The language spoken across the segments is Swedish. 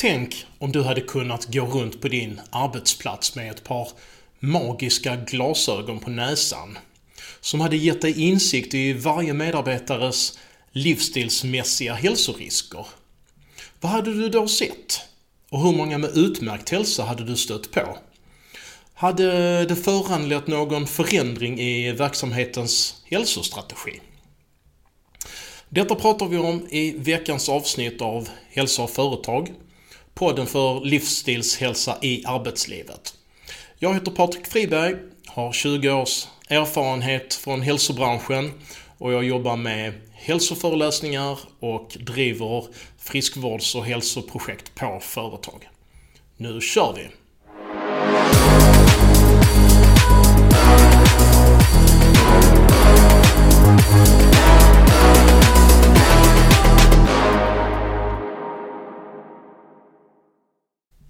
Tänk om du hade kunnat gå runt på din arbetsplats med ett par magiska glasögon på näsan som hade gett dig insikt i varje medarbetares livsstilsmässiga hälsorisker. Vad hade du då sett? Och hur många med utmärkt hälsa hade du stött på? Hade det föranlett någon förändring i verksamhetens hälsostrategi? Detta pratar vi om i veckans avsnitt av Hälsa och företag, podden för livsstilshälsa i arbetslivet. Jag heter Patrik Friberg, har 20 års erfarenhet från hälsobranschen och jag jobbar med hälsoföreläsningar och driver friskvårds och hälsoprojekt på företag. Nu kör vi!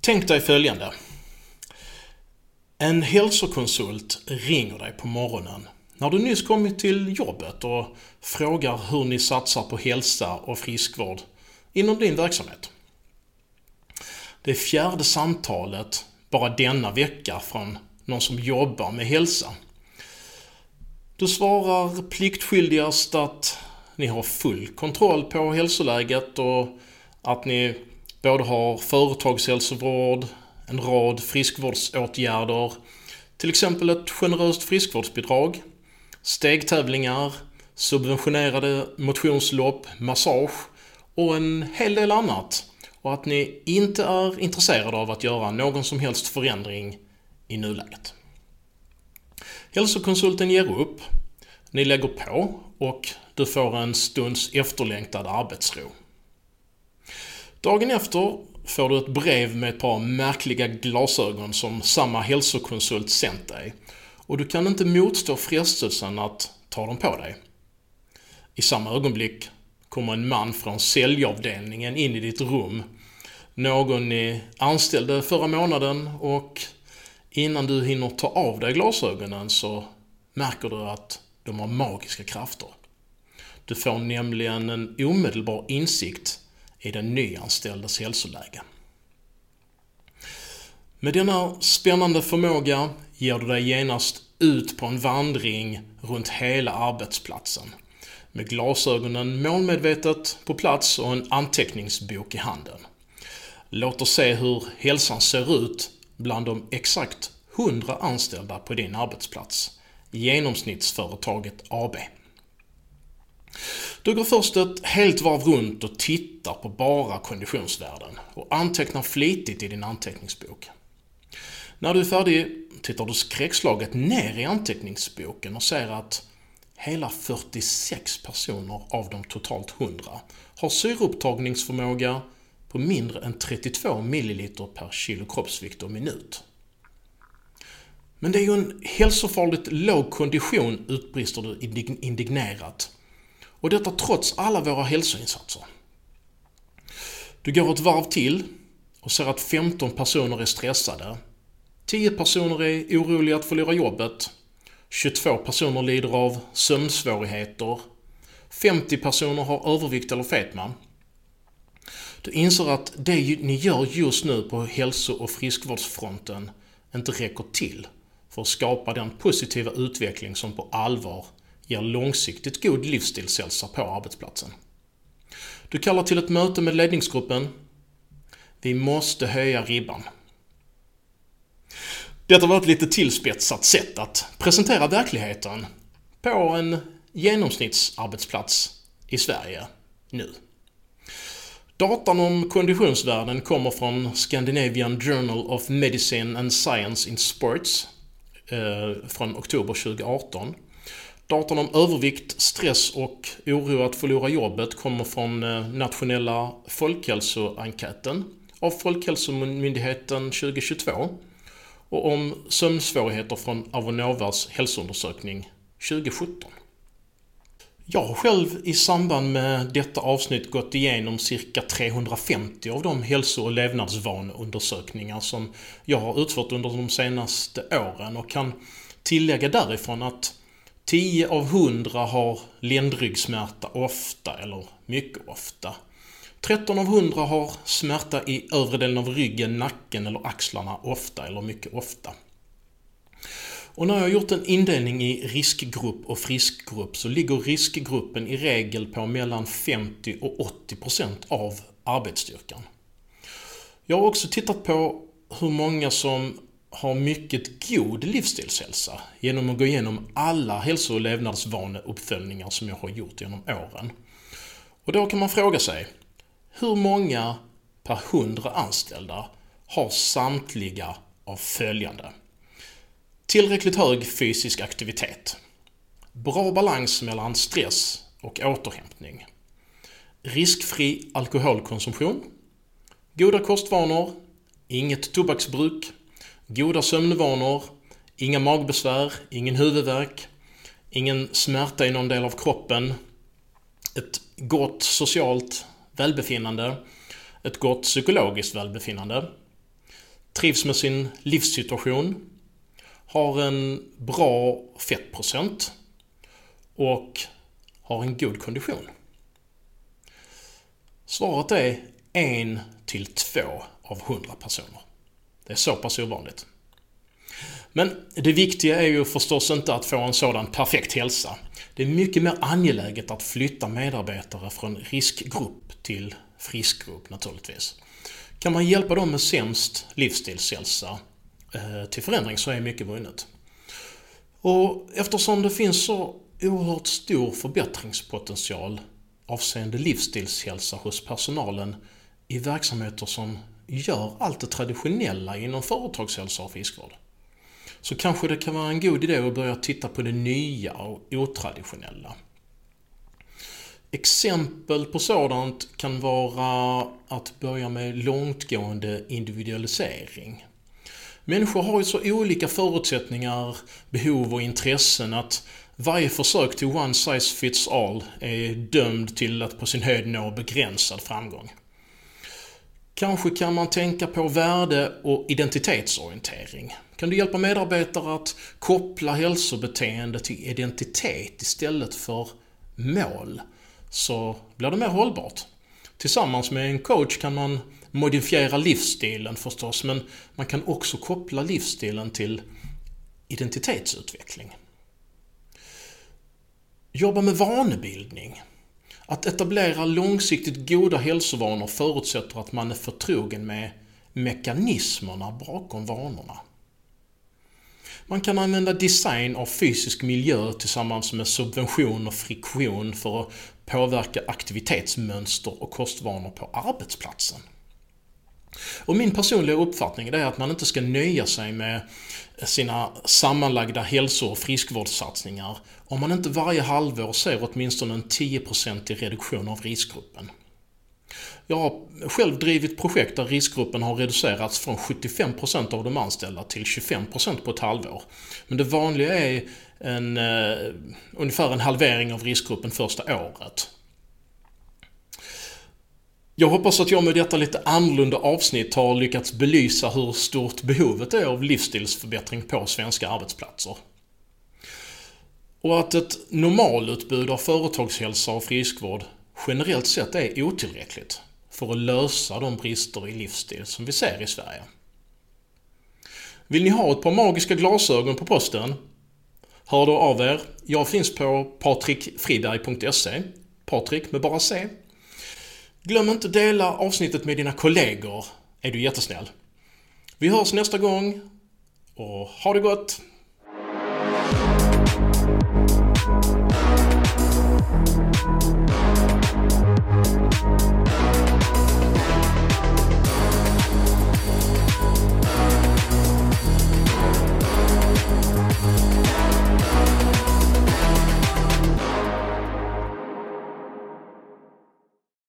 Tänk dig följande. En hälsokonsult ringer dig på morgonen när du nyss kommit till jobbet och frågar hur ni satsar på hälsa och friskvård inom din verksamhet. Det fjärde samtalet bara denna vecka från någon som jobbar med hälsa. Du svarar pliktskyldigast att ni har full kontroll på hälsoläget och att ni både har företagshälsovård, en rad friskvårdsåtgärder, till exempel ett generöst friskvårdsbidrag, stegtävlingar, subventionerade motionslopp, massage och en hel del annat. Och att ni inte är intresserade av att göra någon som helst förändring i nuläget. Hälsokonsulten ger upp. Ni lägger på och du får en stunds efterlängtad arbetsro. Dagen efter får du ett brev med ett par märkliga glasögon som samma hälsokonsult sänt dig. Och du kan inte motstå frestelsen att ta dem på dig. I samma ögonblick kommer en man från säljavdelningen in i ditt rum. Någon ni anställde förra månaden och innan du hinner ta av dig glasögonen så märker du att de har magiska krafter. Du får nämligen en omedelbar insikt i den nyanställdes hälsoläge. Med denna spännande förmåga ger du dig genast ut på en vandring runt hela arbetsplatsen med glasögonen målmedvetet på plats och en anteckningsbok i handen. Låt oss se hur hälsan ser ut bland de exakt 100 anställda på din arbetsplats. Genomsnittsföretaget AB. Du går först ett helt varv runt och tittar på bara konditionsvärden och antecknar flitigt i din anteckningsbok. När du är färdig tittar du skräckslaget ner i anteckningsboken och ser att hela 46 personer av de totalt 100 har syreupptagningsförmåga på mindre än 32 ml per kilo kroppsvikt och minut. Men det är ju en hälsofarligt låg kondition, utbrister du indignerat. Och detta trots alla våra hälsoinsatser. Du går ett varv till och ser att 15 personer är stressade. 10 personer är oroliga att förlora jobbet. 22 personer lider av sömnsvårigheter. 50 personer har övervikt eller fetma. Du inser att det ni gör just nu på hälso och friskvårdsfronten inte räcker till för att skapa den positiva utveckling som på allvar ger långsiktigt god livsstilshälsa på arbetsplatsen. Du kallar till ett möte med ledningsgruppen. Vi måste höja ribban. Detta var ett lite tillspetsat sätt att presentera verkligheten på en genomsnittsarbetsplats i Sverige nu. Datan om konditionsvärden kommer från Scandinavian Journal of Medicine and Science in Sports eh, från oktober 2018. Datan om övervikt, stress och oro att förlora jobbet kommer från eh, nationella folkhälsoenkäten av Folkhälsomyndigheten 2022 och om sömnsvårigheter från Avonovas hälsoundersökning 2017. Jag har själv i samband med detta avsnitt gått igenom cirka 350 av de hälso och levnadsvaneundersökningar som jag har utfört under de senaste åren och kan tillägga därifrån att 10 av 100 har ländryggsmärta ofta eller mycket ofta. 13 av 100 har smärta i övre delen av ryggen, nacken eller axlarna ofta eller mycket ofta. Och när jag har gjort en indelning i riskgrupp och friskgrupp så ligger riskgruppen i regel på mellan 50 och 80 procent av arbetsstyrkan. Jag har också tittat på hur många som har mycket god livsstilshälsa genom att gå igenom alla hälso och levnadsvaneuppföljningar som jag har gjort genom åren. Och då kan man fråga sig, hur många per hundra anställda har samtliga av följande? Tillräckligt hög fysisk aktivitet. Bra balans mellan stress och återhämtning. Riskfri alkoholkonsumtion. Goda kostvanor. Inget tobaksbruk. Goda sömnvanor. Inga magbesvär. Ingen huvudvärk. Ingen smärta i någon del av kroppen. Ett gott socialt välbefinnande. Ett gott psykologiskt välbefinnande. Trivs med sin livssituation har en bra fettprocent och har en god kondition? Svaret är en till två av hundra personer. Det är så pass ovanligt. Men det viktiga är ju förstås inte att få en sådan perfekt hälsa. Det är mycket mer angeläget att flytta medarbetare från riskgrupp till friskgrupp naturligtvis. Kan man hjälpa dem med sämst livsstilshälsa eh, till förändring så är mycket vunnet. Och eftersom det finns så oerhört stor förbättringspotential avseende livsstilshälsa hos personalen i verksamheter som gör allt det traditionella inom företagshälsa och friskvård. Så kanske det kan vara en god idé att börja titta på det nya och otraditionella. Exempel på sådant kan vara att börja med långtgående individualisering. Människor har ju så olika förutsättningar, behov och intressen att varje försök till one size fits all är dömd till att på sin höjd nå begränsad framgång. Kanske kan man tänka på värde och identitetsorientering. Kan du hjälpa medarbetare att koppla hälsobeteende till identitet istället för mål så blir det mer hållbart. Tillsammans med en coach kan man modifiera livsstilen förstås, men man kan också koppla livsstilen till identitetsutveckling. Jobba med vanebildning. Att etablera långsiktigt goda hälsovanor förutsätter att man är förtrogen med mekanismerna bakom vanorna. Man kan använda design av fysisk miljö tillsammans med subvention och friktion för att påverka aktivitetsmönster och kostvanor på arbetsplatsen. Och min personliga uppfattning är att man inte ska nöja sig med sina sammanlagda hälso och friskvårdssatsningar om man inte varje halvår ser åtminstone en 10% reduktion av riskgruppen. Jag har själv drivit projekt där riskgruppen har reducerats från 75% av de anställda till 25% på ett halvår. Men det vanliga är en, eh, ungefär en halvering av riskgruppen första året. Jag hoppas att jag med detta lite annorlunda avsnitt har lyckats belysa hur stort behovet är av livsstilsförbättring på svenska arbetsplatser. Och att ett normalutbud av företagshälsa och friskvård generellt sett är otillräckligt för att lösa de brister i livsstil som vi ser i Sverige. Vill ni ha ett par magiska glasögon på posten? Hör då av er. Jag finns på patrikfriberg.se Patrik med bara C. Glöm inte att dela avsnittet med dina kollegor, är du jättesnäll. Vi hörs nästa gång och ha det gott!